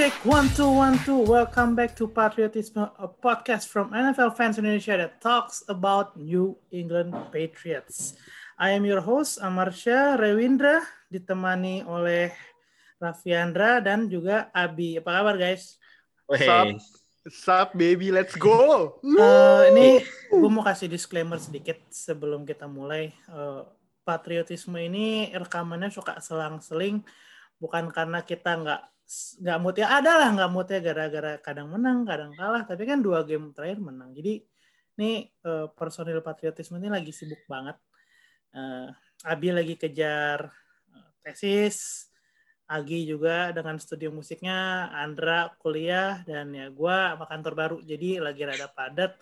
check. One, two, one, two. Welcome back to Patriotism, a podcast from NFL Fans Indonesia that talks about New England Patriots. I am your host, Amarsha Rewindra, ditemani oleh Raffiandra dan juga Abi. Apa kabar, guys? Sup, sup baby, let's go. Uh, ini gue mau kasih disclaimer sedikit sebelum kita mulai. Uh, patriotisme ini rekamannya suka selang-seling, bukan karena kita nggak nggak mood ya ada lah nggak mood ya gara-gara kadang menang kadang kalah. Tapi kan dua game terakhir menang. Jadi ini uh, personil patriotisme ini lagi sibuk banget. Uh, Abi lagi kejar tesis. Agi juga dengan studio musiknya. Andra kuliah dan ya gue sama kantor baru. Jadi lagi rada padat.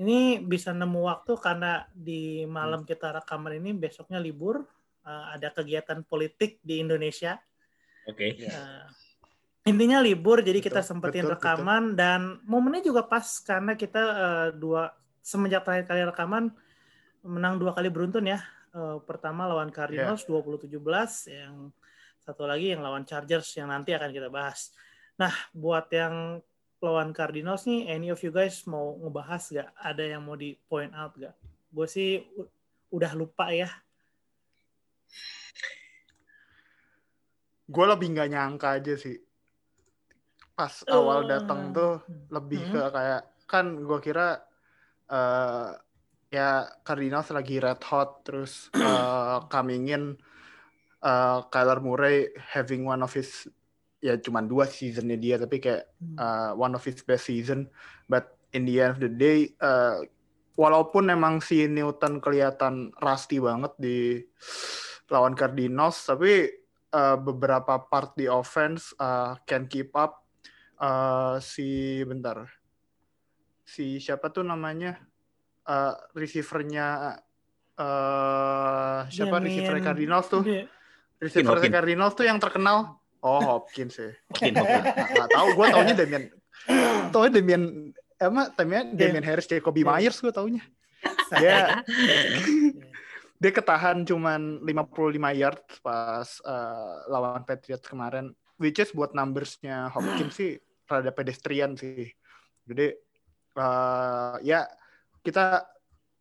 Ini bisa nemu waktu karena di malam kita rekaman ini besoknya libur. Uh, ada kegiatan politik di Indonesia. Oke. okay. uh, intinya libur jadi betul, kita sempetin betul, rekaman betul. dan momennya juga pas karena kita uh, dua semenjak terakhir kali rekaman menang dua kali beruntun ya. Uh, pertama lawan Cardinals yeah. 2017 yang satu lagi yang lawan Chargers yang nanti akan kita bahas. Nah buat yang lawan Cardinals nih any of you guys mau ngebahas gak ada yang mau di point out gak gue sih udah lupa ya. Gue lebih nggak nyangka aja sih pas uh, awal datang tuh lebih hmm. ke kayak kan gue kira uh, ya Cardinals lagi red hot terus uh, coming in uh, Kyler Murray having one of his ya cuman dua seasonnya dia tapi kayak uh, one of his best season. But in the end of the day uh, walaupun emang si Newton kelihatan rusty banget di lawan Cardinals tapi uh, beberapa part di offense uh, can keep up uh, si bentar. Si siapa tuh namanya? Uh, receivernya uh, siapa? Yeah, receiver Cardinals tuh. Yeah. receiver Cardinals tuh yang terkenal. Oh Hopkins ya. Hopkins, Hopkins. nggak tahu. Gue taunya Damian taunya Damian emang taunya Damian Harris Jacoby yeah. Myers gue taunya. Dia dia ketahan cuman 55 yard pas uh, lawan Patriots kemarin which is buat numbersnya Hopkins sih rada pedestrian sih. Jadi uh, ya kita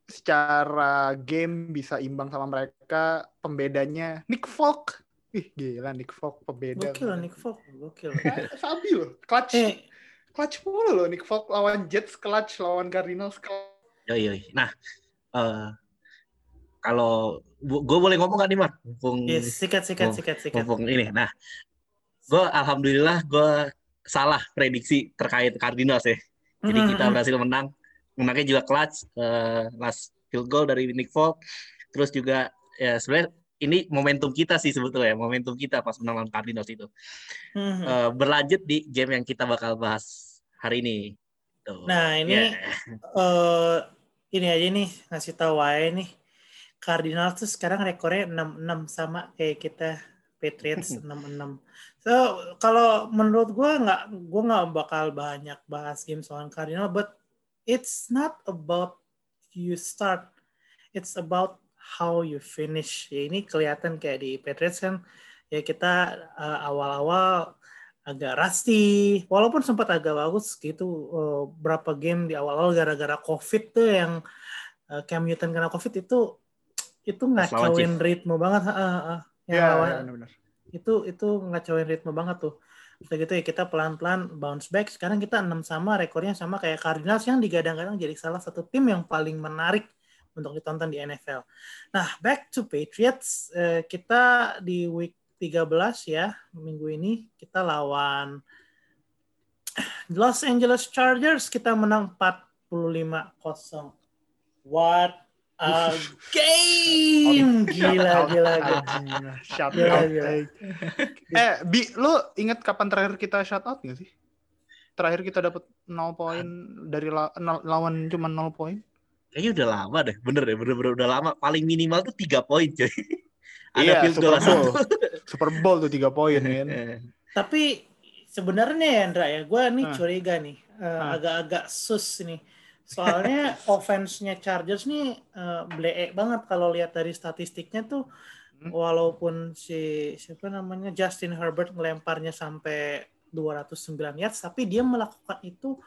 secara game bisa imbang sama mereka. Pembedanya Nick Folk. Ih gila Nick Folk pembeda. Gokil Nick Folk. Gokil. Sabi loh. Clutch. Eh. Clutch mulu loh Nick Folk lawan Jets clutch lawan Cardinals clutch. Yo yo. Nah, uh, kalau gue boleh ngomong gak nih Mar? Mumpung, yes, sikat sikat sikat sikat. Mumpung ini. Nah, gue alhamdulillah gue salah prediksi terkait Cardinals ya. Jadi kita berhasil menang. Menangnya juga clutch uh, last field goal dari Nick Folk. Terus juga ya sebenarnya ini momentum kita sih sebetulnya, momentum kita pas menang lawan Cardinals itu. Uh, berlanjut di game yang kita bakal bahas hari ini. Tuh. Nah, ini yeah. uh, ini aja nih ngasih tahu aja nih. Cardinals tuh sekarang rekornya 6-6 sama kayak kita Patriots 6-6. So kalau menurut gue nggak gue nggak bakal banyak bahas game soal Cardinal, but it's not about you start, it's about how you finish. Ya ini kelihatan kayak di Patriots kan ya kita uh, awal-awal agak rusty, walaupun sempat agak bagus gitu uh, berapa game di awal-awal gara-gara COVID tuh yang uh, Cam Newton kena COVID itu itu ngacauin ritme banget. Uh, uh, yeah, benar itu itu ngacauin ritme banget tuh Udah gitu ya kita pelan-pelan bounce back. Sekarang kita 6 sama, rekornya sama kayak Cardinals yang digadang-gadang jadi salah satu tim yang paling menarik untuk ditonton di NFL. Nah, back to Patriots. Eh, kita di week 13 ya, minggu ini kita lawan Los Angeles Chargers. Kita menang 45-0. What Uh, game gila gila gila. Shout out. eh, Bi, lu inget kapan terakhir kita shout out gak sih? Terakhir kita dapat 0 poin dari la lawan cuma 0 poin. Kayaknya udah lama deh, bener deh, bener-bener udah lama. Paling minimal tuh 3 poin coy. Ada iya, Super Bowl. Super Bowl tuh 3 poin kan. Tapi sebenarnya ya Andra ya, gue nih uh. curiga nih, uh, agak-agak sus nih Soalnya offense-nya Chargers nih uh, bleek banget kalau lihat dari statistiknya tuh hmm. walaupun si siapa namanya Justin Herbert ngelemparnya sampai 209 yards, tapi dia melakukan itu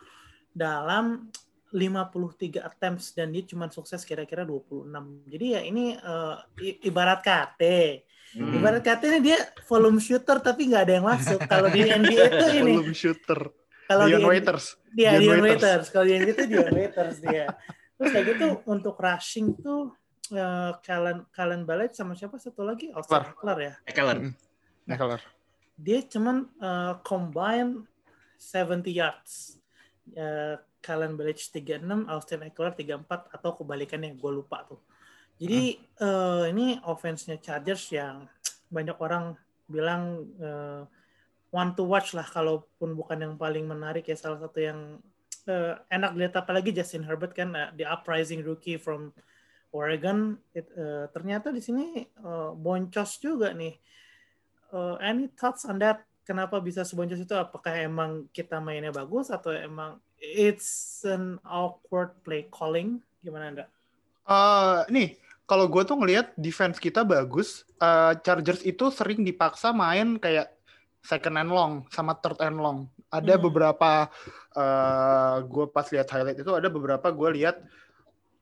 dalam 53 attempts dan dia cuma sukses kira-kira 26. Jadi ya ini uh, ibarat KT. Hmm. Ibarat KT ini dia volume shooter tapi nggak ada yang masuk. Kalau di NBA itu ini volume shooter. Kalau Dion di Waiters. Dia Dion, Waiters. Kalau di NBA itu Dion Waiters dia. Terus kayak gitu untuk rushing tuh uh, Kalen Kalen Ballet sama siapa satu lagi Austin Eckler ya. Eckler. Eckler. Dia cuman uh, combine 70 yards. Uh, Kalen Ballet 36, Austin Eckler 34 atau kebalikannya gue lupa tuh. Jadi hmm. uh, ini offense-nya Chargers yang banyak orang bilang uh, one to watch lah kalaupun bukan yang paling menarik ya salah satu yang uh, enak dilihat apalagi Justin Herbert kan uh, the uprising rookie from Oregon it, uh, ternyata di sini uh, boncos juga nih. Uh, any thoughts on that? Kenapa bisa seboncos itu? Apakah emang kita mainnya bagus atau emang it's an awkward play calling? Gimana anda? Uh, nih kalau gue tuh ngelihat defense kita bagus. Uh, Chargers itu sering dipaksa main kayak second and long sama third and long. Ada hmm. beberapa uh, gue pas lihat highlight itu ada beberapa gue lihat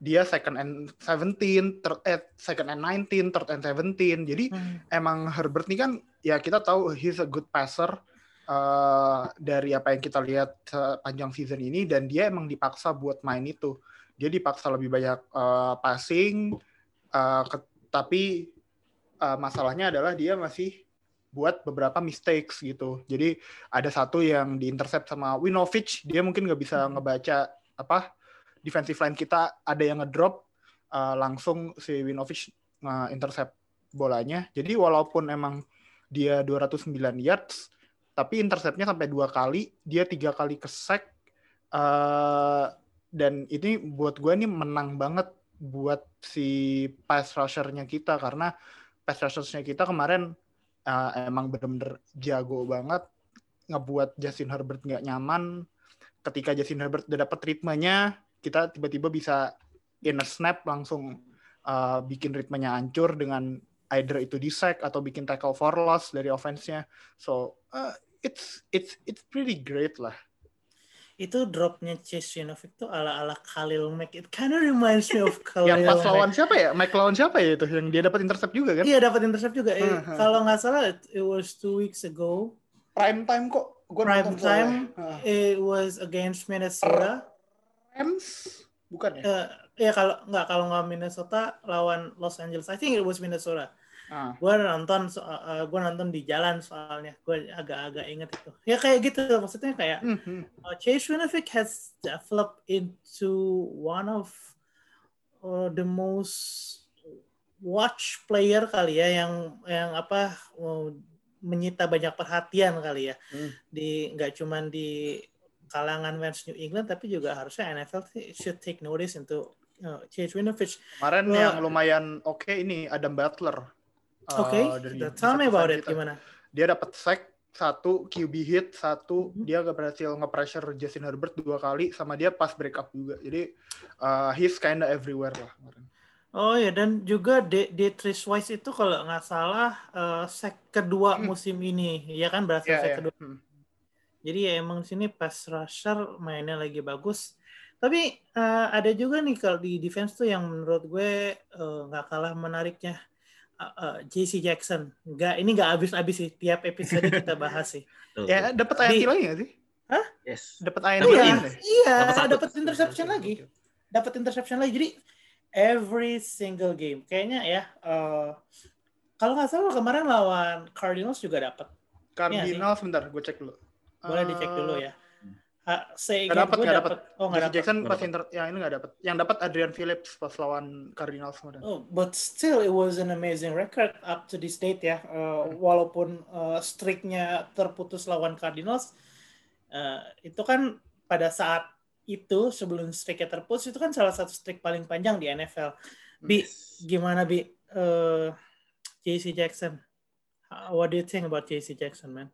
dia second and 17, third eh, second and 19, third and 17. Jadi hmm. emang Herbert ini kan ya kita tahu he's a good passer uh, dari apa yang kita lihat sepanjang season ini dan dia emang dipaksa buat main itu. Dia dipaksa lebih banyak uh, passing uh, ke, tapi uh, masalahnya adalah dia masih buat beberapa mistakes gitu. Jadi ada satu yang diintercept sama Winovich, dia mungkin nggak bisa hmm. ngebaca apa defensive line kita ada yang ngedrop uh, langsung si Winovich nge-intercept bolanya. Jadi walaupun emang dia 209 yards, tapi interceptnya sampai dua kali, dia tiga kali ke sack, uh, dan ini buat gue nih menang banget buat si pass rushernya kita karena pass rushernya kita kemarin uh, emang bener-bener jago banget ngebuat Justin Herbert nggak nyaman ketika Justin Herbert udah dapet ritmenya kita tiba-tiba bisa in a snap langsung uh, bikin ritmenya hancur dengan either itu di sack atau bikin tackle for loss dari offense-nya. So uh, it's it's it's pretty great lah. Itu dropnya Chase Winovich tuh ala-ala Khalil Mack. It kind of reminds me of Khalil Yang pas lawan siapa ya? Mike lawan siapa ya itu? Yang dia dapat intercept juga kan? Iya dapat intercept juga. Uh -huh. Kalau nggak salah it was two weeks ago. Prime time kok. Gua Prime time. Uh. It was against Minnesota. Rams bukan ya? Uh, ya kalau nggak kalau nggak Minnesota lawan Los Angeles. I think it was Minnesota. Uh. Gue nonton uh, uh eh, gue nonton di jalan soalnya gue agak-agak inget itu. Ya kayak gitu maksudnya kayak mm -hmm. uh, Chase Winovich has developed into one of uh, the most watch player kali ya yang yang apa uh, menyita banyak perhatian kali ya mm. di nggak cuman di kalangan fans New England tapi juga harusnya NFL should take notice untuk uh, Chase Winovich. Kemarin well, yang lumayan oke okay ini Adam Butler. Uh, oke, okay. tell me about it gimana? Dia dapat sack satu QB hit satu mm-hmm. dia gak berhasil nge-pressure Justin Herbert dua kali sama dia pas break up juga jadi uh, he's kinda everywhere lah Oh ya dan juga D Tris Wise itu kalau nggak salah uh, sack kedua hmm. musim ini ya kan berhasil yeah, sack yeah. kedua hmm. Jadi ya emang sini pass rusher mainnya lagi bagus. Tapi uh, ada juga nih kalau di defense tuh yang menurut gue eh, nggak uh, kalah menariknya uh, uh, JC Jackson. Nggak ini nggak habis-habis sih tiap episode kita bahas sih. ya dapat ayat lagi nggak sih? Hah? Yes. Dapat ayat oh, iya, iya, dapat interception lagi. Dapat interception lagi. Jadi every single game kayaknya ya uh, kalau nggak salah kemarin lawan Cardinals juga dapat. Cardinals ya, sebentar, gue cek dulu. Boleh dicek dulu ya. Ha, saya gak dapat, gak dapat. Oh, gak dapat. Jackson pas inter, yang ini gak dapat. Yang dapat Adrian Phillips pas lawan Cardinals kemarin. Oh, but still it was an amazing record up to this date ya. Uh, walaupun uh, streaknya terputus lawan Cardinals, uh, itu kan pada saat itu sebelum streaknya terputus itu kan salah satu streak paling panjang di NFL. Bi, gimana Bi? Uh, JC Jackson. What do you think about JC Jackson, man?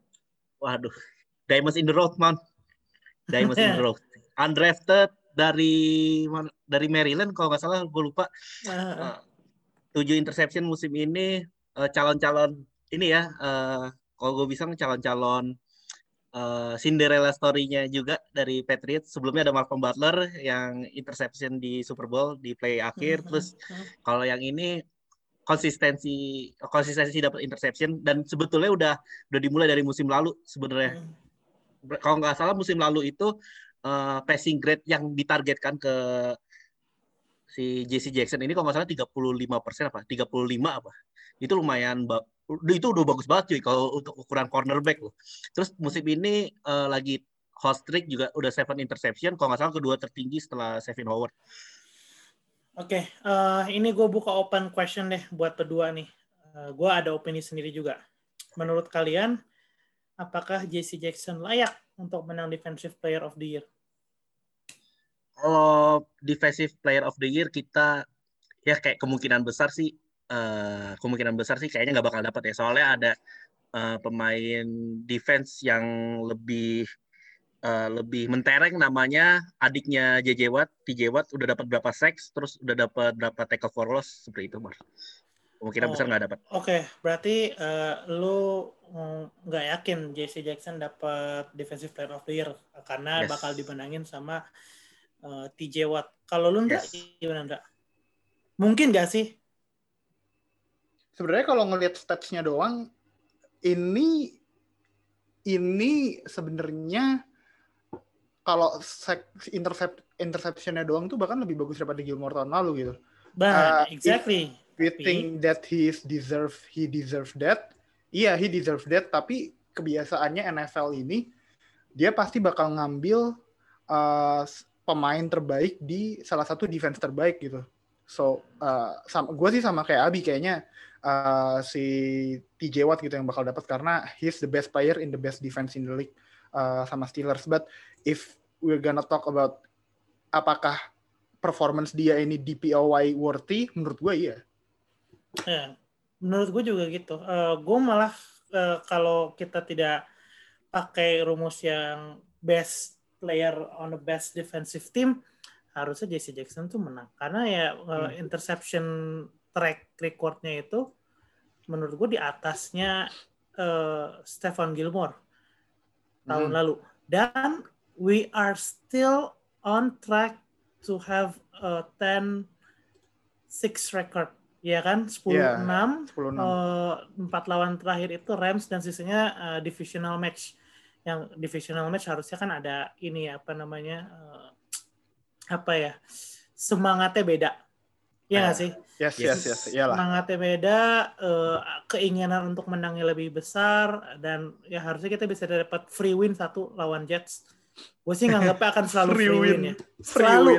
Waduh, Diamonds in the Road, man. The Road. Undrafted dari dari Maryland kalau nggak salah gue lupa. Uh, tujuh interception musim ini calon calon-calon ini ya uh, kalau gue bisa calon-calon uh, Cinderella story-nya juga dari Patriots. Sebelumnya ada Malcolm Butler yang interception di Super Bowl di play akhir. Mm-hmm. Terus kalau yang ini konsistensi konsistensi dapat interception dan sebetulnya udah udah dimulai dari musim lalu sebenarnya. Mm. Kalau nggak salah musim lalu itu uh, passing grade yang ditargetkan ke si JC Jackson ini kalau nggak salah 35 persen apa 35 apa itu lumayan itu udah bagus banget cuy kalau untuk ukuran cornerback loh. Terus musim ini uh, lagi hot streak juga udah seven interception, kalau nggak salah kedua tertinggi setelah Sevin Howard. Oke, okay, uh, eh, ini gue buka open question deh buat berdua nih. Uh, gue ada opini sendiri juga. Menurut kalian, apakah JC Jackson layak untuk menang Defensive Player of the Year? Kalau Defensive Player of the Year kita ya kayak kemungkinan besar sih uh, kemungkinan besar sih kayaknya nggak bakal dapat ya soalnya ada uh, pemain defense yang lebih uh, lebih mentereng namanya adiknya JJ Watt, TJ Watt udah dapat berapa seks terus udah dapat berapa tackle for loss seperti itu Mar. Kemungkinan oh, besar nggak dapat. Oke, okay. berarti uh, lu nggak mm, yakin JC Jackson dapat defensive player of the year karena yes. bakal dimenangin sama uh, TJ Watt. Kalau lu enggak yes. gimana enggak? Mungkin nggak sih sebenarnya kalau ngelihat statsnya doang ini ini sebenarnya kalau intercept interceptionnya doang tuh bahkan lebih bagus daripada Gilmore tahun lalu gitu. Bah, uh, exactly. We think that he is deserve he deserve that. Iya, yeah, he deserve that. Tapi kebiasaannya NFL ini dia pasti bakal ngambil uh, pemain terbaik di salah satu defense terbaik gitu. So, uh, sama, gue sih sama kayak Abi kayaknya uh, si TJ Watt gitu yang bakal dapat karena he's the best player in the best defense in the league uh, sama Steelers. But if we're gonna talk about apakah performance dia ini DPOY worthy, menurut gue iya. Ya, menurut gue juga gitu. Uh, gue malah uh, kalau kita tidak pakai rumus yang best player on the best defensive team, harusnya JC Jackson tuh menang. Karena ya uh, interception track recordnya itu menurut gue di atasnya uh, Stefan Gilmore tahun hmm. lalu dan we are still on track to have a 10 6 record ya kan 10 yeah, 6, 10 6. Uh, 4 lawan terakhir itu Rams dan sisanya uh, divisional match yang divisional match harusnya kan ada ini ya apa namanya uh, apa ya semangatnya beda ya nggak uh, sih Yes, yes, yes. Iyalah. Semangatnya beda, uh, keinginan untuk menangnya lebih besar, dan ya harusnya kita bisa dapat free win satu lawan Jets. Gue sih nganggapnya akan selalu free, free win. win ya. Selalu.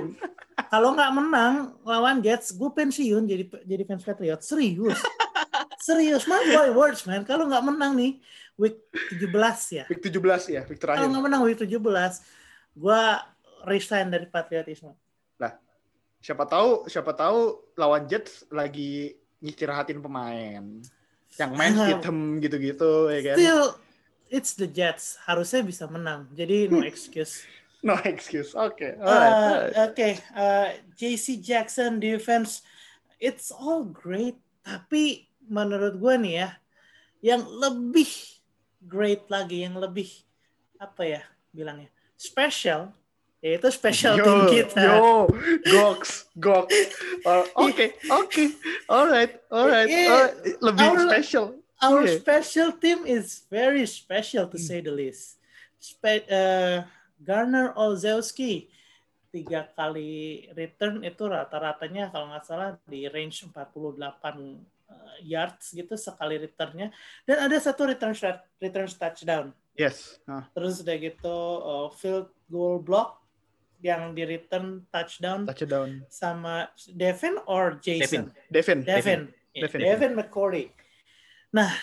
Kalau nggak menang lawan Jets, gue pensiun jadi jadi fans Patriot. Serius. Serius, man, boy words, man. Kalau nggak menang nih, week 17 ya. Week 17 ya, week terakhir. Kalau nggak menang week 17, gue resign dari patriotisme siapa tahu siapa tahu lawan Jets lagi ngistirahatin pemain yang main hitam gitu-gitu ya kan still it's the Jets harusnya bisa menang jadi no excuse no excuse okay. uh, oke okay. uh, JC Jackson defense it's all great tapi menurut gue nih ya yang lebih great lagi yang lebih apa ya bilangnya special itu special yo, team kita. Yo, Gox, Gox. Uh, oke, oke, alright, alright. Uh, lebih our, special. Our yeah. special team is very special to say the least. Spe uh, Garner Olzewski tiga kali return itu rata-ratanya kalau nggak salah di range 48 uh, yards gitu sekali returnnya dan ada satu return return touchdown. Yes. Uh. Terus udah gitu uh, field goal block yang di return touchdown, touchdown. sama Devin or Jason? Devin. Devin. Devin. Devin, Devin McCory. Nah,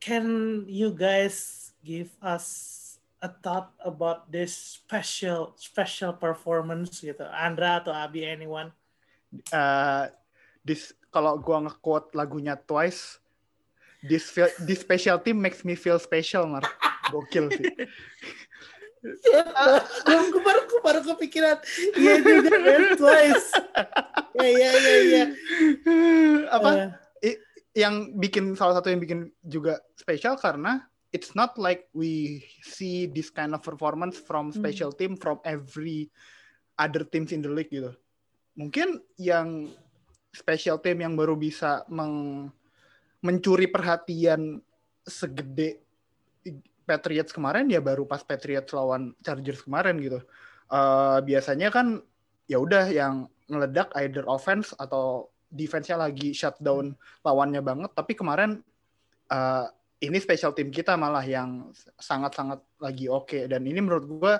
can you guys give us a thought about this special special performance gitu? Andra atau Abi anyone? Uh, this kalau gua nge-quote lagunya Twice, this feel, this special team makes me feel special, Mar. Gokil sih. gue baru gue baru kepikiran iya juga man twice ya ya ya ya apa uh. yang bikin salah satu yang bikin juga spesial karena it's not like we see this kind of performance from Hmm. special team from every other teams in the league gitu. Mungkin yang special team yang baru bisa meng, mencuri perhatian segede Patriots kemarin ya baru pas Patriots lawan Chargers kemarin gitu. Eh, biasanya kan ya udah yang meledak either offense atau defense-nya lagi shutdown lawannya banget. Tapi kemarin eh, ini special team kita malah yang sangat-sangat lagi oke dan ini menurut gua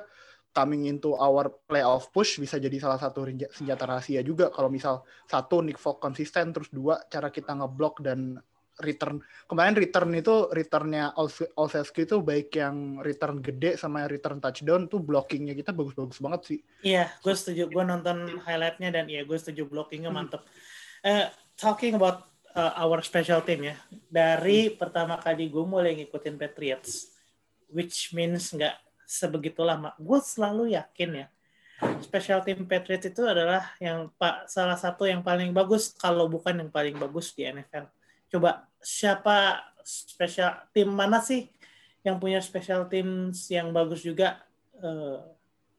coming into our playoff push bisa jadi salah satu senjata rahasia juga kalau misal satu Nick Folk konsisten terus dua cara kita ngeblok dan return kemarin return itu returnnya Olszewski itu baik yang return gede sama yang return touchdown tuh blockingnya kita bagus-bagus banget sih Iya, gue setuju. Gue nonton highlightnya dan iya gue setuju blockingnya Hmm. mantep. Eh, talking about uh, our special team ya, dari Hmm. pertama kali gue mulai ngikutin Patriots, which means nggak sebegitu lama. Gue selalu yakin ya, special team Patriots itu adalah yang pak salah satu yang paling bagus kalau bukan yang paling bagus di NFL. Coba siapa special tim mana sih yang punya special teams yang bagus juga? Eh,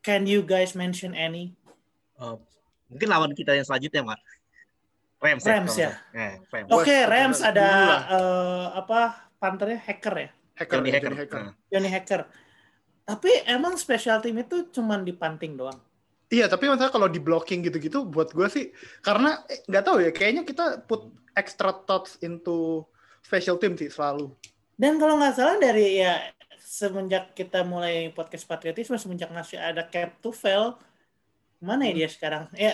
can you guys mention any? Oh, mungkin lawan kita yang selanjutnya, Mar. Rams, Rams ya? salah. Eh, Rams. Oke, Wah, Rams ada eh, apa panternya hacker ya, hacker Johnny ya, Hacker. Johnny hacker. Johnny Hacker. Tapi emang special team itu cuman dipanting doang. Iya, tapi masalah kalau di blocking gitu-gitu buat gue sih karena eh, nggak tahu ya, kayaknya kita put extra thoughts into special team sih selalu. Dan kalau nggak salah dari ya semenjak kita mulai podcast patriotisme semenjak masih ada cap to fail mana ya dia sekarang ya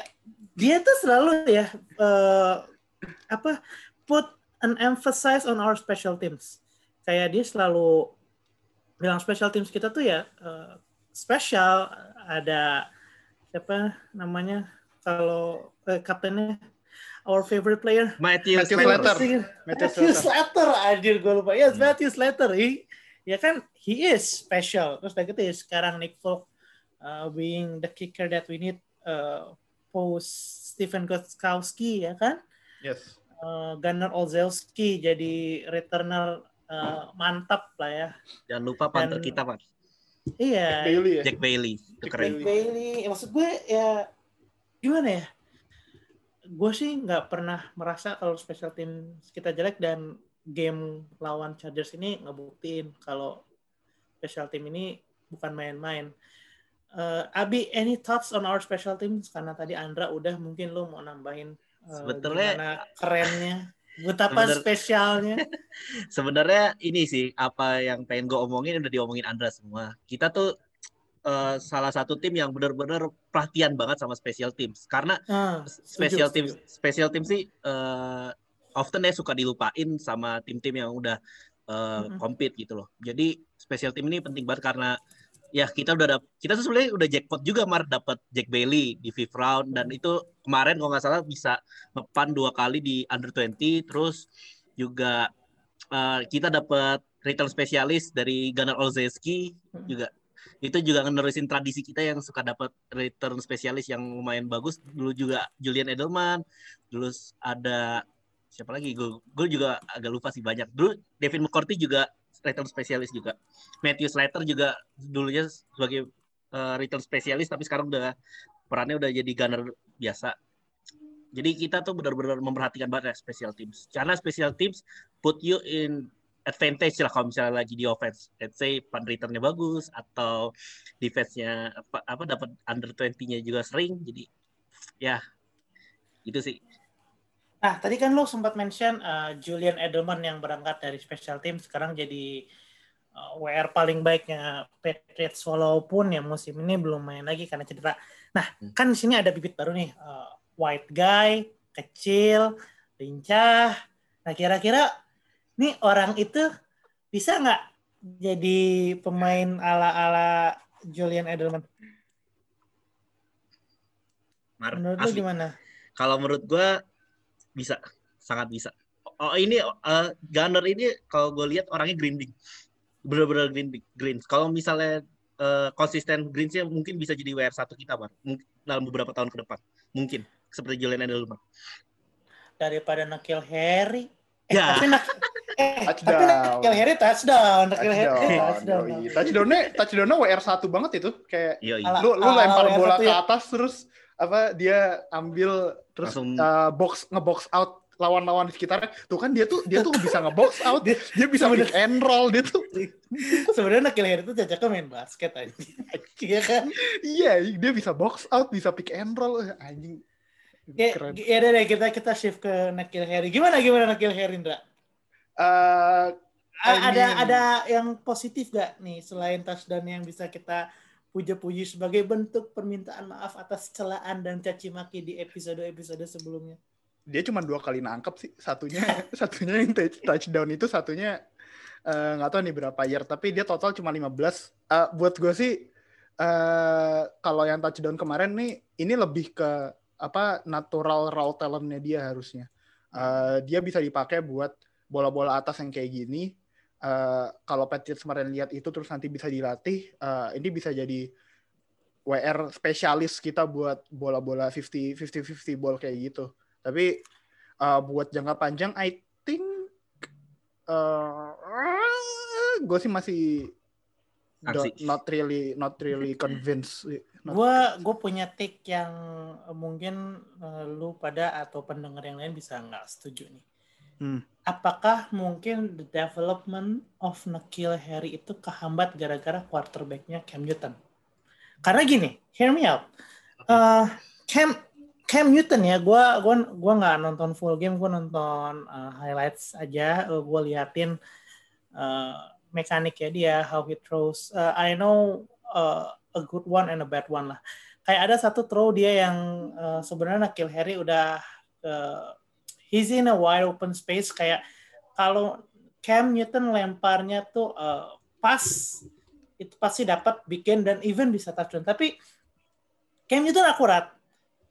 dia tuh selalu ya eh, apa put an emphasis on our special teams kayak dia selalu bilang special teams kita tuh ya eh, special ada siapa namanya kalau eh, kaptennya our favorite player Matthew, Matthew Slater. Slater. Matthew Matthew Slater. Slater, anjir gue lupa. Yes, Hmm. Matthew Slater. He, ya kan, he is special. Terus udah gitu ya, sekarang Nick Folk uh, being the kicker that we need uh, post Stephen Gostkowski, ya kan? Yes. Uh, Gunnar Olszewski jadi returner uh, mantap lah ya. Jangan lupa panter Dan- kita, Mar. Iya, Bailey ya. Jack Bailey. Itu Jack keren. Bailey. Ya, maksud gue ya gimana ya? Gue sih nggak pernah merasa kalau special team kita jelek dan game lawan Chargers ini ngebuktiin kalau special team ini bukan main-main. Eh, Abi, any thoughts on our special teams? Karena tadi Andra udah mungkin lu mau nambahin Sebetulnya- gimana kerennya, betapa Sebetul- spesialnya. Sebenarnya ini sih apa yang pengen gue omongin udah diomongin Andra semua. Kita tuh eh, salah satu tim yang benar-benar perhatian banget sama special teams karena Ah, special team special team sih eh, often ya suka dilupain sama tim-tim yang udah eh, Mm-mm. compete gitu loh. Jadi special team ini penting banget karena ya kita udah dap- kita tuh sebenarnya udah jackpot juga Mar. Dapat Jack Bailey di fifth round dan itu kemarin kalau nggak salah bisa ngepan dua kali di under 20 terus juga eh, kita dapat return spesialis dari Gunnar Olszewski juga. Itu juga ngenerusin tradisi kita yang suka dapat return spesialis yang lumayan bagus. Dulu juga Julian Edelman dulu ada siapa lagi? Gue gue juga agak lupa sih banyak. Dulu Devin McCourty juga return spesialis juga Matthew Slater juga dulunya sebagai uh, return spesialis tapi sekarang udah perannya udah jadi gunner biasa jadi kita tuh benar-benar memperhatikan banget ya special teams karena special teams put you in advantage lah kalau misalnya lagi di offense. Let's say punt return-nya bagus atau defense-nya apa, apa dapat under 20-nya juga sering. Jadi ya itu sih. Nah, tadi kan lo sempat mention uh, Julian Edelman yang berangkat dari special team sekarang jadi uh, WR paling baiknya Patriots walaupun ya musim ini belum main lagi karena cedera. Nah, Hmm. kan di sini ada bibit baru nih, uh, white guy, kecil, lincah. Nah, kira-kira nih orang itu bisa nggak jadi pemain ala-ala Julian Edelman? Mar, Menurut gimana? Kalau menurut gue bisa, sangat bisa. Oh ini uh, Gunner ini kalau gue lihat orangnya grinding, bener-bener green green. Kalau misalnya uh, konsisten greensnya mungkin bisa jadi WR satu kita. Mungkin dalam beberapa tahun ke depan, mungkin seperti Julian Edelman. Daripada Nakil Harry. Eh, Ya. tapi Nak- Eh, tapi Touchdown. Nakil Harry touchdown. Nakil Harry Touchdown. touchdown. Yoi. Touchdownnya, touchdownnya WR1 banget itu. Kayak Yoi. Lu lu lempar bola WR1 ke ya. atas terus apa dia ambil terus Langsung- uh, box ngebox out lawan-lawan di sekitarnya. Tuh kan dia tuh dia tuh bisa ngebox out, Dia- dia bisa pick and roll dia tuh. Sebenarnya Nakil itu cocoknya main basket aja. Iya kan? Iya, dia bisa box out, bisa pick and roll. Eh, Anjing. Ya, ya udah deh kita kita shift ke Nakil Harry. Gimana gimana Nakil Harry, Indra? I ada mean- ada yang positif gak nih selain touchdown yang bisa kita puja-puji sebagai bentuk permintaan maaf atas celaan dan caci maki di episode-episode sebelumnya. dia cuma dua kali nangkep sih. Satunya satunya yang touch- touchdown itu satunya eh, nggak tahu nih berapa year, tapi dia total cuma 15. Eh, buat gue sih eh kalau yang touchdown kemarin nih ini lebih ke apa natural raw talentnya dia harusnya. Eh, dia bisa dipakai buat bola-bola atas yang kayak gini. Eh, kalau Patriots kemarin lihat itu terus nanti bisa dilatih, eh, ini bisa jadi WR spesialis kita buat bola-bola 50 50 50 ball kayak gitu. Tapi uh, buat jangka panjang, I think uh, gue sih masih not really not really convinced. Not- Gue gue punya take yang mungkin eh, lu pada atau pendengar yang lain bisa nggak setuju nih. Hmm. Apakah mungkin the development of Nakil Harry itu kehambat gara-gara quarterbacknya Cam Newton? Karena gini, hear me out. Eh, Cam Cam Newton ya, gue gua gua nggak nonton full game, gue nonton eh, highlights aja. gue liatin eh, mekaniknya dia, how he throws. Eh, I know eh, a good one and a bad one lah. Kayak ada satu throw dia yang eh, sebenarnya Nakil Harry udah eh, he's in a wide open space kayak kalau Cam Newton lemparnya tuh eh, pas itu pasti dapat bikin dan even bisa touchdown. Tapi Cam Newton akurat.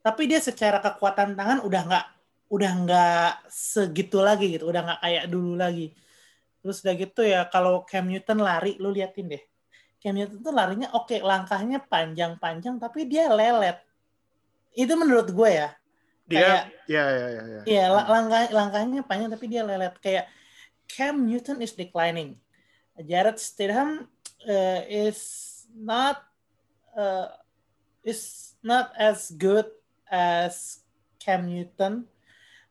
Tapi dia secara kekuatan tangan udah nggak udah nggak segitu lagi gitu, udah nggak kayak dulu lagi. Terus udah gitu ya kalau Cam Newton lari, lu liatin deh. Cam Newton tuh larinya oke, langkahnya panjang-panjang tapi dia lelet. Itu menurut gue ya. Dia, ya ya ya. ya. Iya, la- langkah langkahnya panjang tapi dia lelet kayak Cam Newton is declining. Jared Stidham uh, is not uh, is not as good as Cam Newton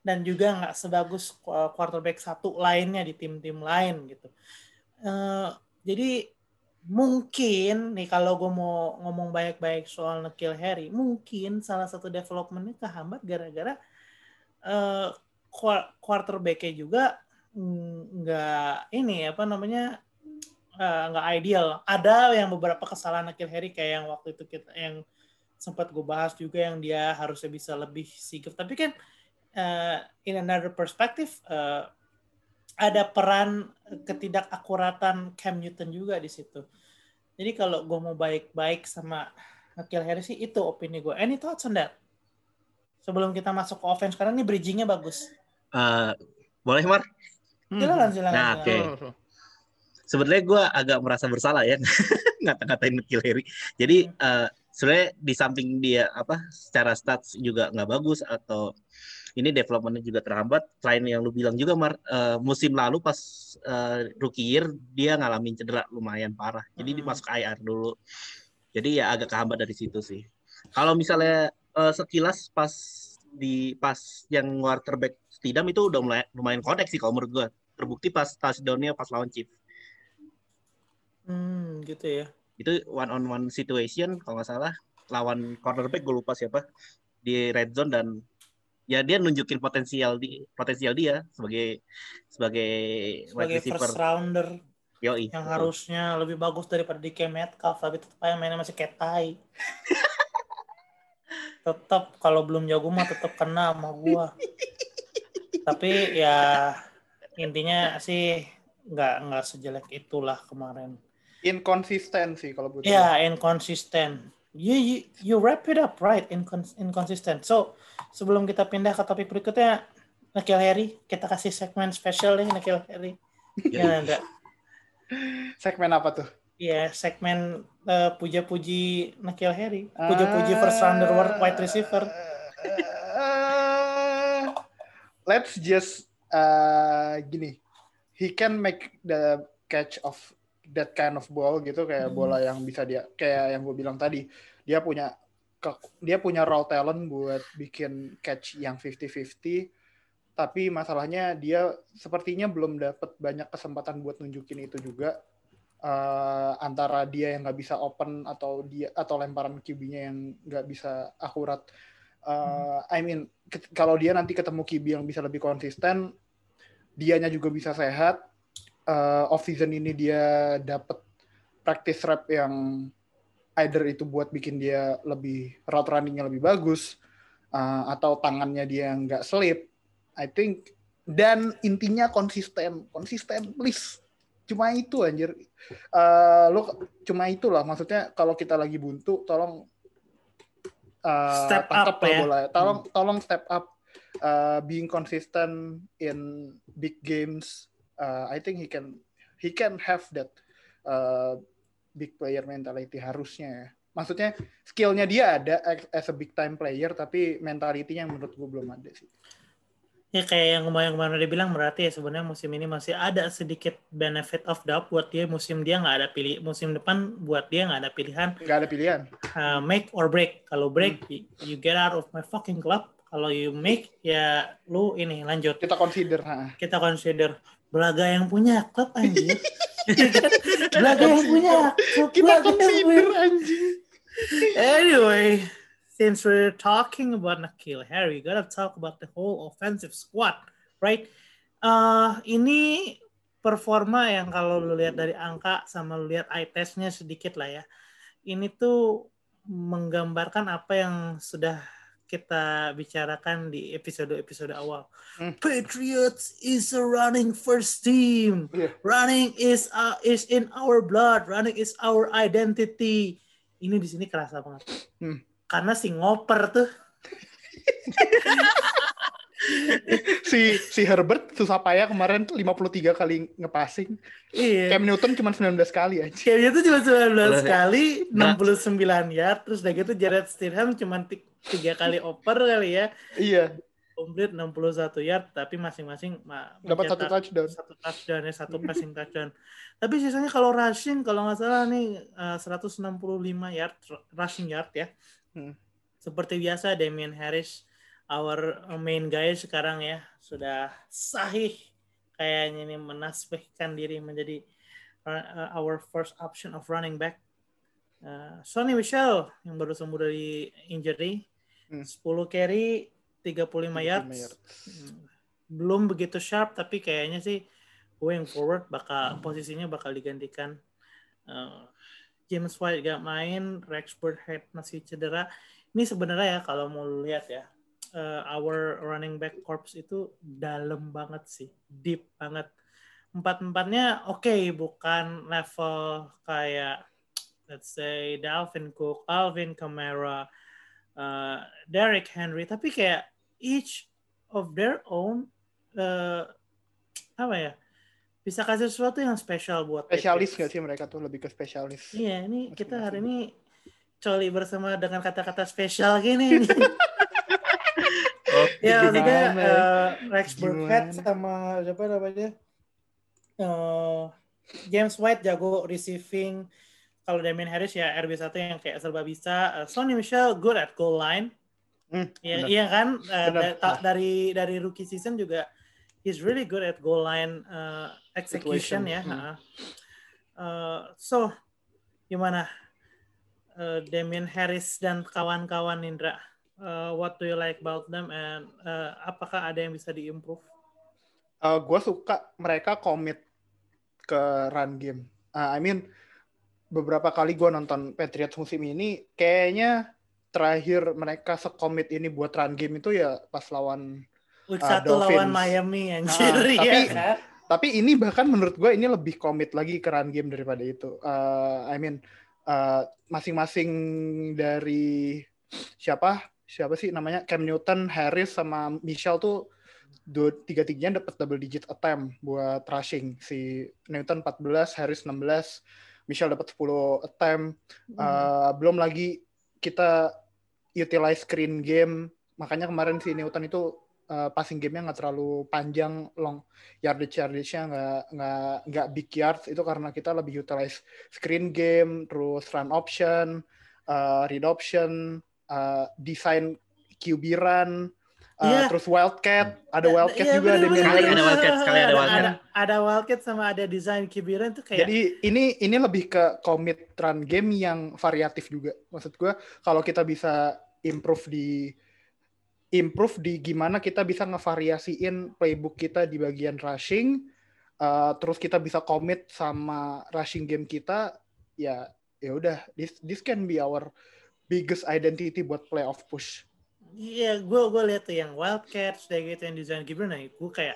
dan juga nggak sebagus qu- quarterback satu lainnya di tim-tim lain gitu. Uh, jadi mungkin nih kalau gue mau ngomong baik-baik soal Nakil Harry, mungkin salah satu developmentnya kehambat gara-gara qua- quarterback-nya juga nggak ini apa namanya eh, nggak ideal. Ada yang beberapa kesalahan Nakil Harry kayak yang waktu itu kita yang sempat gue bahas juga yang dia harusnya bisa lebih sigap. Tapi kan eh, in another perspective eh, ada peran ketidakakuratan Cam Newton juga di situ. Jadi kalau gue mau baik-baik sama Nakil Harry sih itu opini gue. Any thoughts on that? Sebelum kita masuk ke offense karena ini bridgingnya bagus. Eh, boleh Mar? Hmm. Silakan silakan. Nah, oke. Tuh. Sebenarnya gue agak merasa bersalah ya ngata-ngatain Nikhil Harry. Jadi eh, sebenarnya di samping dia apa secara stats juga nggak bagus atau ini developmentnya juga terhambat. Selain yang lu bilang juga Mar, eh, musim lalu pas eh, rookie year dia ngalamin cedera lumayan parah. Jadi Hmm. dimasuk IR dulu. Jadi ya agak kehambat dari situ sih. Kalau misalnya eh, sekilas pas di pas yang quarterback Stidham itu udah mulai lumayan konek sih kalau menurut gue. Terbukti pas touchdown-nya pas lawan Chiefs Hmm, gitu ya. itu one on one situation kalau nggak salah lawan cornerback gue lupa siapa di red zone dan ya dia nunjukin potensial di potensial dia sebagai sebagai Sebagai receiver first rounder yoi yang betul. harusnya lebih bagus daripada DK Metcalf tapi tetap aja mainnya masih kayak tai. tetap kalau belum jago mah tetap kena sama gua. tapi ya intinya sih nggak nggak sejelek itulah kemarin. Inkonsisten sih kalau buat Ya, inconsistent. You, you, you wrap it up right, incons inconsistent. So, sebelum kita pindah ke topik berikutnya, Nakil Harry, kita kasih segmen spesial nih, Nakil Harry. Ya, enggak. Segmen apa tuh? Iya, segmen eh, puja-puji Nakil Harry. Puja-puji first rounder wide receiver. Uh, let's just uh, gini. he can make the catch of that kind of ball gitu kayak hmm. bola yang bisa dia kayak yang gue bilang tadi dia punya dia punya raw talent buat bikin catch yang 50-50 tapi masalahnya dia sepertinya belum dapat banyak kesempatan buat nunjukin itu juga uh, antara dia yang nggak bisa open atau dia atau lemparan QB-nya yang nggak bisa akurat uh, I mean kalau dia nanti ketemu QB yang bisa lebih konsisten dianya juga bisa sehat uh, off season ini dia dapat practice rep yang either itu buat bikin dia lebih route runningnya lebih bagus uh, atau tangannya dia nggak slip I think. Dan intinya konsisten konsisten please. Cuma itu anjir. Uh, lo cuma itulah maksudnya kalau kita lagi buntu tolong uh, step up ya. bola tolong hmm. tolong step up uh, being consistent in big games uh, I think he can he can have that uh, big player mentality harusnya ya. Maksudnya skillnya dia ada as a big time player tapi mentalitinya menurut gue belum ada sih. Ya kayak yang kemarin-kemarin udah bilang berarti ya sebenarnya musim ini masih ada sedikit benefit of doubt buat dia musim dia nggak ada pilih musim depan buat dia nggak ada pilihan. Nggak ada pilihan. Uh, make or break. Kalau break hmm. you get out of my fucking club. Kalau you make ya lu ini lanjut. Kita consider. Ha. Kita consider. Belaga yang punya klub anjing. Belaga yang punya klub. Kita consider anjing. Anyway, since we're talking about Nakil Harry, we gotta talk about the whole offensive squad, right? Uh, ini performa yang kalau lu lihat dari angka sama lu lihat eye testnya sedikit lah ya. Ini tuh menggambarkan apa yang sudah kita bicarakan di episode-episode awal. Hmm. Patriots is a running first team. Yeah. Running is uh, is in our blood. Running is our identity. Ini di sini kerasa banget. Hmm. Karena si ngoper tuh si si Herbert susah payah kemarin tuh 53 kali ngepassing. Iya. Cam Newton cuma 19 kali aja. Cam Newton cuma 19 kali, 69 yard, terus udah gitu Jared Stidham cuma tiga kali oper kali ya. Iya. Komplit 61 yard, tapi masing-masing dapat satu touchdown. Satu touchdown ya, satu passing touchdown. Tapi sisanya kalau rushing, kalau nggak salah nih uh, 165 yard rushing yard ya. Hmm. Seperti biasa Damian Harris our main guy sekarang ya sudah sahih kayaknya ini menasbihkan diri menjadi uh, our first option of running back. Uh, Sonny Michel yang baru sembuh dari injury, hmm. 10 carry, 35 yards. yards. Hmm. Belum begitu sharp tapi kayaknya sih going forward bakal posisinya bakal digantikan. Uh, James White gak main, Rex Burhead masih cedera. Ini sebenarnya ya kalau mau lihat ya, uh, our running back corps itu dalam banget sih, deep banget. Empat-empatnya oke, okay, bukan level kayak let's say Dalvin Cook, Alvin Kamara, uh, Derrick Henry, tapi kayak each of their own uh, apa ya? Bisa kasih sesuatu yang spesial buat spesialis nggak sih mereka tuh lebih ke spesialis. Iya, ini kita hari ini coli bersama dengan kata-kata spesial gini. ya maksudnya uh, Rex Burkhead sama siapa namanya? Uh, James White jago receiving. Kalau Damien Harris ya RB1 yang kayak serba bisa. Uh, Sonny Michel good at goal line. Hmm, ya, iya kan? Uh, da dari dari rookie season juga he's really good at goal line uh, execution Situation. ya hmm. uh, so gimana? Uh, Damien Harris dan kawan-kawan Indra uh, what do you like about them and uh, apakah ada yang bisa diimprove? Uh, gue suka mereka komit ke run game. Uh, I mean beberapa kali gue nonton Patriots musim ini, kayaknya terakhir mereka sekomit ini buat run game itu ya pas lawan Week uh, satu lawan Miami anjir uh, tapi, ya Tapi ini bahkan menurut gue ini lebih komit lagi ke run game daripada itu. Uh, I mean masing-masing uh, dari siapa siapa sih namanya Cam Newton, Harris sama Michelle tuh dua tiga tiganya dapat double digit attempt buat rushing si Newton 14, Harris 16, Michelle dapat 10 attempt. Hmm. Uh, belum lagi kita utilize screen game. Makanya kemarin si Newton itu uh, passing gamenya nggak terlalu panjang, long yardage yardage-nya nggak nggak nggak big yards itu karena kita lebih utilize screen game, terus run option, uh, read option, uh, design QB run, Uh, yeah. terus Wildcat, ada Wildcat yeah, juga, bener, bener, sekali ada Wildcat, sekali ada Wildcat. Ada, ada Wildcat sama ada desain kibiran tuh kayak. Jadi ini ini lebih ke commit run game yang variatif juga. Maksud gue kalau kita bisa improve di improve di gimana kita bisa ngevariasiin playbook kita di bagian rushing, uh, terus kita bisa commit sama rushing game kita, ya ya udah this this can be our biggest identity buat playoff push. Iya, gue gue lihat tuh yang Wildcats kayak gitu yang desain Gibran, nah gue kayak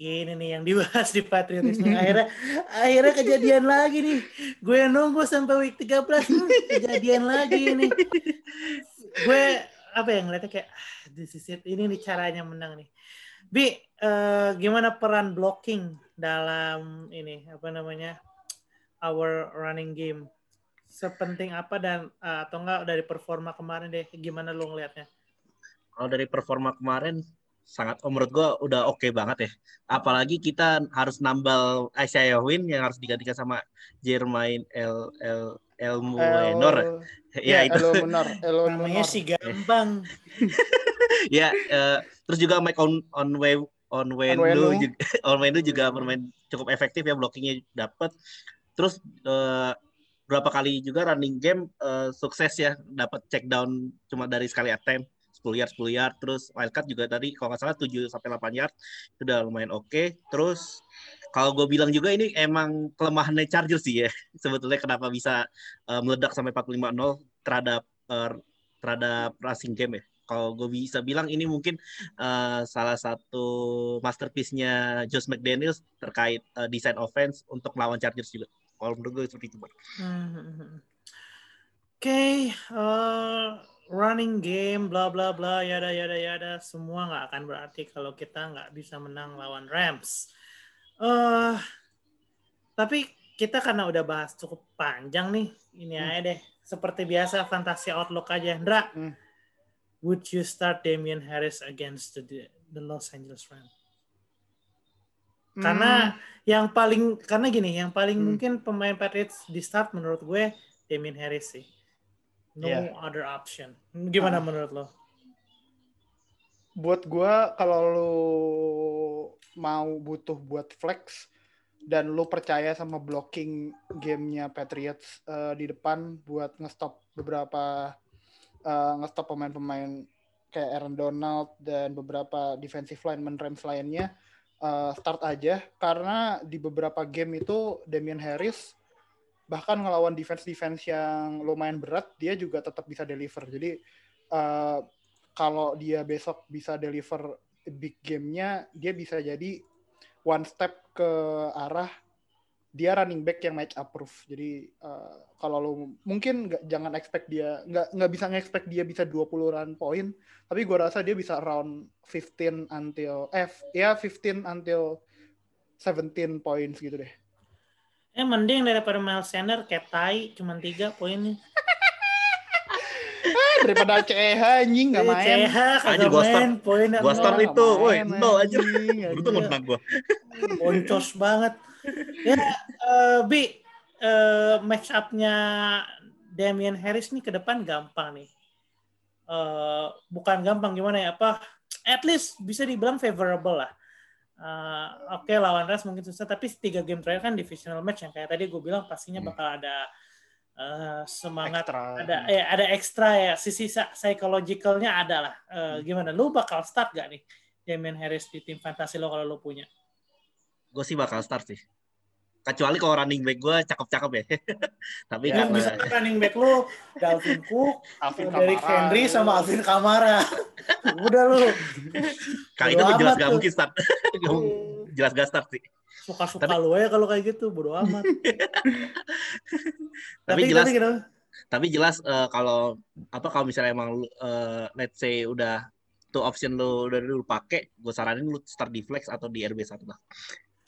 ini nih yang dibahas di patriotisme akhirnya akhirnya kejadian lagi nih. Gue nunggu sampai week 13 nih kejadian lagi nih gue apa yang ngeliatnya kayak ah, this is it. Ini nih caranya menang nih. Bi uh, gimana peran blocking dalam ini apa namanya our running game sepenting apa dan uh, atau enggak dari performa kemarin deh gimana lo ngeliatnya kalau dari performa kemarin sangat oh, menurut gue udah oke okay banget ya. Apalagi kita harus nambal Isaiah Win yang harus digantikan sama Jermain El El El Muenor. Ya, ya itu. El Munor. El Namanya sih gampang. ya, uh, terus juga Mike on on way on Wenu juga on Wenu juga bermain cukup efektif ya blockingnya dapat. Terus uh, berapa kali juga running game uh, sukses ya dapat check down cuma dari sekali attempt 10 yard 10 yard terus wildcard juga tadi kalau nggak salah 7 sampai 8 yard itu udah lumayan oke okay. terus kalau gue bilang juga ini emang kelemahannya Chargers sih ya sebetulnya kenapa bisa uh, meledak sampai 45-0 terhadap uh, terhadap racing game ya kalau gue bisa bilang ini mungkin uh, salah satu masterpiece-nya Josh McDaniels terkait uh, desain offense untuk melawan Chargers juga. Kalau menurut gue seperti itu, Bang. Hmm. hmm, hmm. Oke, okay, uh, running game, bla bla bla, yada yada yada, semua nggak akan berarti kalau kita nggak bisa menang lawan Rams. Uh, tapi kita karena udah bahas cukup panjang nih, ini hmm. aja deh. Seperti biasa, fantasi outlook aja, Ndra. Hmm. Would you start Damian Harris against the, the Los Angeles Rams? Hmm. Karena yang paling, karena gini, yang paling hmm. mungkin pemain Patriots di start menurut gue Damian Harris sih no yeah. other option. Gimana uh, menurut lo? Buat gue kalau lo mau butuh buat flex dan lo percaya sama blocking gamenya Patriots uh, di depan buat ngestop beberapa uh, ngestop pemain-pemain kayak Aaron Donald dan beberapa defensive lineman Rams lainnya uh, start aja karena di beberapa game itu Damian Harris bahkan ngelawan defense defense yang lumayan berat dia juga tetap bisa deliver. Jadi uh, kalau dia besok bisa deliver big gamenya dia bisa jadi one step ke arah dia running back yang match approve jadi uh, kalau lo mungkin nggak jangan expect dia nggak nggak bisa nge-expect dia bisa 20 run point tapi gue rasa dia bisa around 15 until F ya 15 until 17 points gitu deh Eh mending daripada Miles Sanders kayak tai cuma tiga poinnya. daripada CH anjing nggak main. CH kagak main, poin gua start itu, woi, no aja. Itu menang gua. Boncos banget. Ya, uh, Bi, uh, match up-nya Damian Harris nih ke depan gampang nih. Uh, bukan gampang gimana ya, apa at least bisa dibilang favorable lah uh, oke okay, lawan Rams mungkin susah tapi tiga game terakhir kan divisional match yang kayak tadi gue bilang pastinya hmm. bakal ada uh, semangat extra. ada ya ada ekstra ya sisi psychologicalnya ada lah uh, gimana lu bakal start gak nih Damian Harris di tim fantasi lo kalau lo punya gue sih bakal start sih kecuali kalau running back gue cakep-cakep ya. Tapi ya, karena... bisa running back lu Dalvin Cook, Alvin Derrick Henry sama Alvin Kamara. Udah lu. Kali itu jelas gak mungkin start. jelas gak start sih. Suka-suka tapi... lu ya kalau kayak gitu, bodo amat. tapi, jelas tapi, gitu. tapi jelas uh, kalau apa kalau misalnya emang uh, let's say udah tuh option lu udah dulu pakai, gue saranin lu start di flex atau di RB satu lah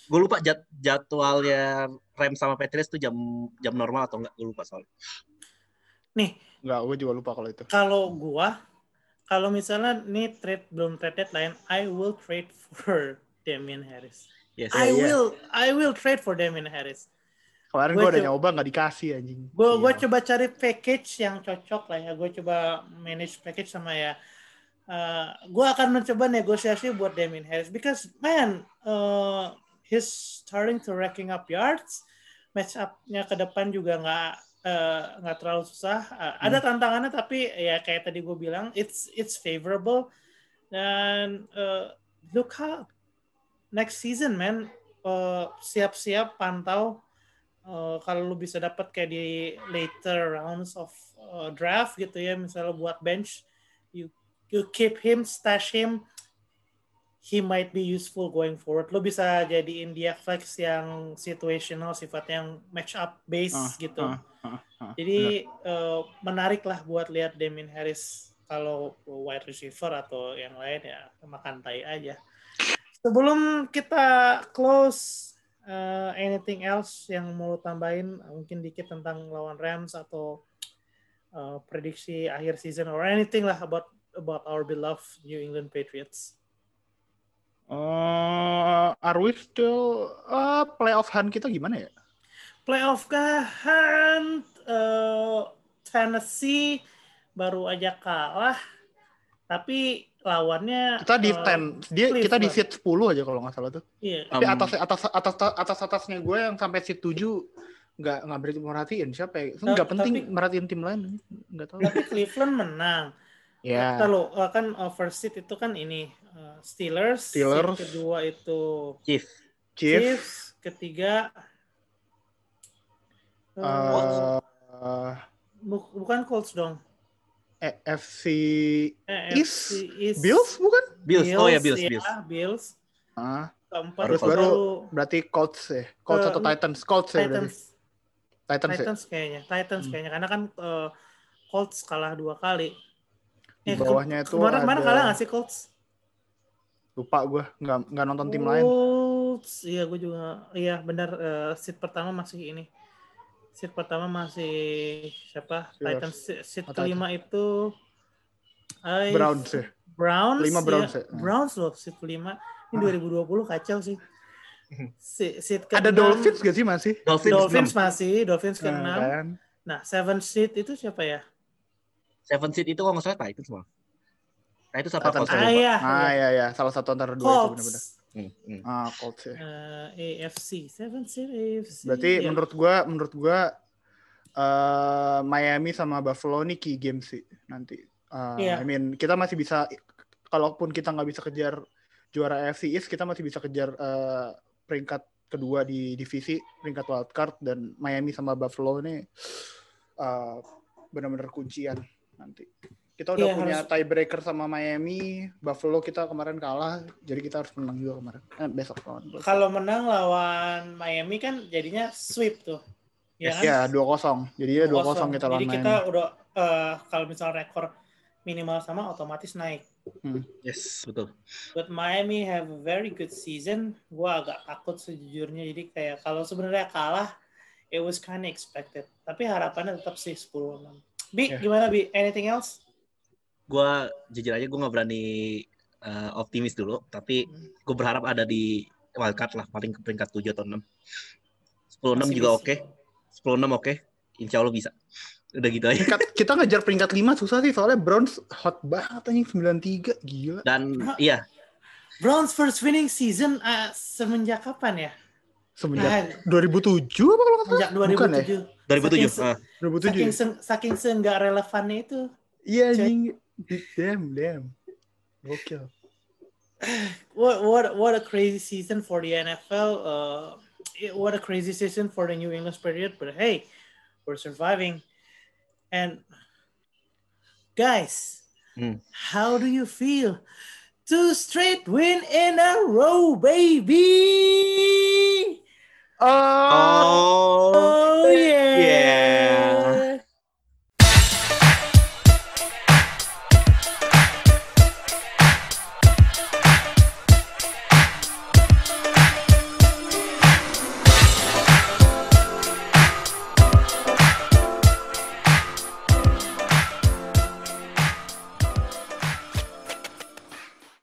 gue lupa jad, jadwalnya rem sama Patriots tuh jam jam normal atau enggak gue lupa soalnya nih enggak gue juga lupa kalau itu kalau gue kalau misalnya nih trade belum trade deadline, I will trade for Damian Harris. Yes. I Iya, iya. will I will trade for Damian Harris. Kemarin Gua gue udah nyoba nggak dikasih anjing. Gue Iya. gue coba cari package yang cocok lah ya. Gue coba manage package sama ya. Uh, gue akan mencoba negosiasi buat Damian Harris because man, uh, he's starting to racking up yards. Match up-nya ke depan juga nggak uh, nggak terlalu susah. Uh, Ada tantangannya tapi ya kayak tadi gue bilang, it's it's favorable dan uh, look how next season man uh, siap-siap pantau uh, kalau lu bisa dapat kayak di later rounds of uh, draft gitu ya misalnya buat bench you you keep him stash him he might be useful going forward lu bisa jadiin dia flex yang situational sifatnya yang match up base Ah, gitu ah, ah, ah. jadi uh, menarik lah buat lihat Damien Harris kalau wide receiver atau yang lain ya makan tai aja. Sebelum kita close, uh, anything else yang mau tambahin? Mungkin dikit tentang lawan Rams atau uh, prediksi akhir season or anything lah about about our beloved New England Patriots. Uh, are we still uh, playoff hand kita gimana ya? Playoff kan uh, Tennessee baru aja kalah, tapi lawannya Kita di uh, 10, dia kita di Cleveland. seat 10 aja kalau nggak salah tuh. Iya, Tapi Um, atas atas atas atas atasnya gue yang sampai seat 7 nggak nggak berarti merhatiin siapa ya? Ta- Nggak penting tapi- merhatiin tim lain nggak tahu. tapi Cleveland menang. ya. Kalau uh, kan uh, first seat itu kan ini uh, Steelers, Steelers. seat kedua itu Chief. Chief, Chiefs, ketiga uh, uh, bu- bukan Colts dong. eh, FC Eh, East? East. Bills bukan? Bills. Oh ya Bills, ya, Bills. Bills. Ah, Keempat Terus baru baru berarti Colts ya. Colts Eh, atau Titans? Colts ya berarti. Titans. Titans, ya. Titans kayaknya, Titans Hmm. kayaknya karena kan uh, Colts kalah dua kali. Di Eh, ke- bawahnya itu kemarin kemarin ada- kalah nggak sih Colts? Lupa gue nggak nggak nonton tim lain. Colts, iya gue juga, iya benar. eh, seat pertama masih ini. Seat pertama masih siapa? Steelers. Titans. Seat Oh, kelima itu I- Browns ya. Browns. Kelima ya. Browns ya. Browns loh seat kelima. Ini Ah. 2020 kacau sih. Si- Seat Ada keenam- Dolphins gak sih masih? Dolphins, Dolphins masih, Dolphins ke Nah, enam. kan? Nah, seven seat itu siapa ya? Seven seed itu kalau nggak salah Titans malah. Titans apa Titans. Colts? Ah iya, Ah ya ya, salah satu antara dua itu benar-benar. Colts. Hmm, hmm. Ah, Colts ya. Eh, AFC, seven seat AFC. Berarti Ya. menurut gua menurut gua eh, Miami sama Buffalo nih key game sih nanti. Eh, Iya. I mean kita masih bisa kalaupun kita nggak bisa kejar juara AFC East kita masih bisa kejar eh, peringkat kedua di divisi peringkat wildcard dan Miami sama Buffalo ini eh, benar-benar kuncian nanti. Kita udah Iya, punya harus- tiebreaker sama Miami, Buffalo kita kemarin kalah, jadi kita harus menang juga kemarin. Eh, besok lawan. Kalau menang lawan Miami kan jadinya sweep tuh. Ya kan? Ya, 2-0. Jadinya 2-0 kita lawan Jadi Miami. kita udah eh, kalau misal rekor minimal sama otomatis naik. Yes, betul. But Miami have a very good season. Gua agak takut sejujurnya. Jadi kayak kalau sebenarnya kalah, it was kind of expected. Tapi harapannya tetap sih 10-6. Bi, Ya. gimana Bi? Anything else? Gua jujur aja gue nggak berani eh, optimis dulu, tapi Hmm. gue berharap ada di wildcard lah, paling ke peringkat 7 atau 6. 10-6 Masih juga bisa. oke. 10-6 oke. Insya Allah bisa. Udah gitu aja. Peringkat, kita ngejar peringkat 5 susah sih soalnya Browns hot banget anjing 93 gila. Dan Hah? iya, Browns first winning season eh, semenjak kapan ya? Semenjak Nah, 2007 apa kalau nggak salah? sejak Bukan ya? 2007. 2007. Saking- ah. 2007. Saking se saking se nggak relevannya itu. Iya anjing. damn, damn. Okay. What what what a crazy season for the NFL. Uh, it, what a crazy season for the New England period. But hey, we're surviving. And guys, mm. how do you feel? Two straight win in a row, baby. Oh, oh yeah. yeah.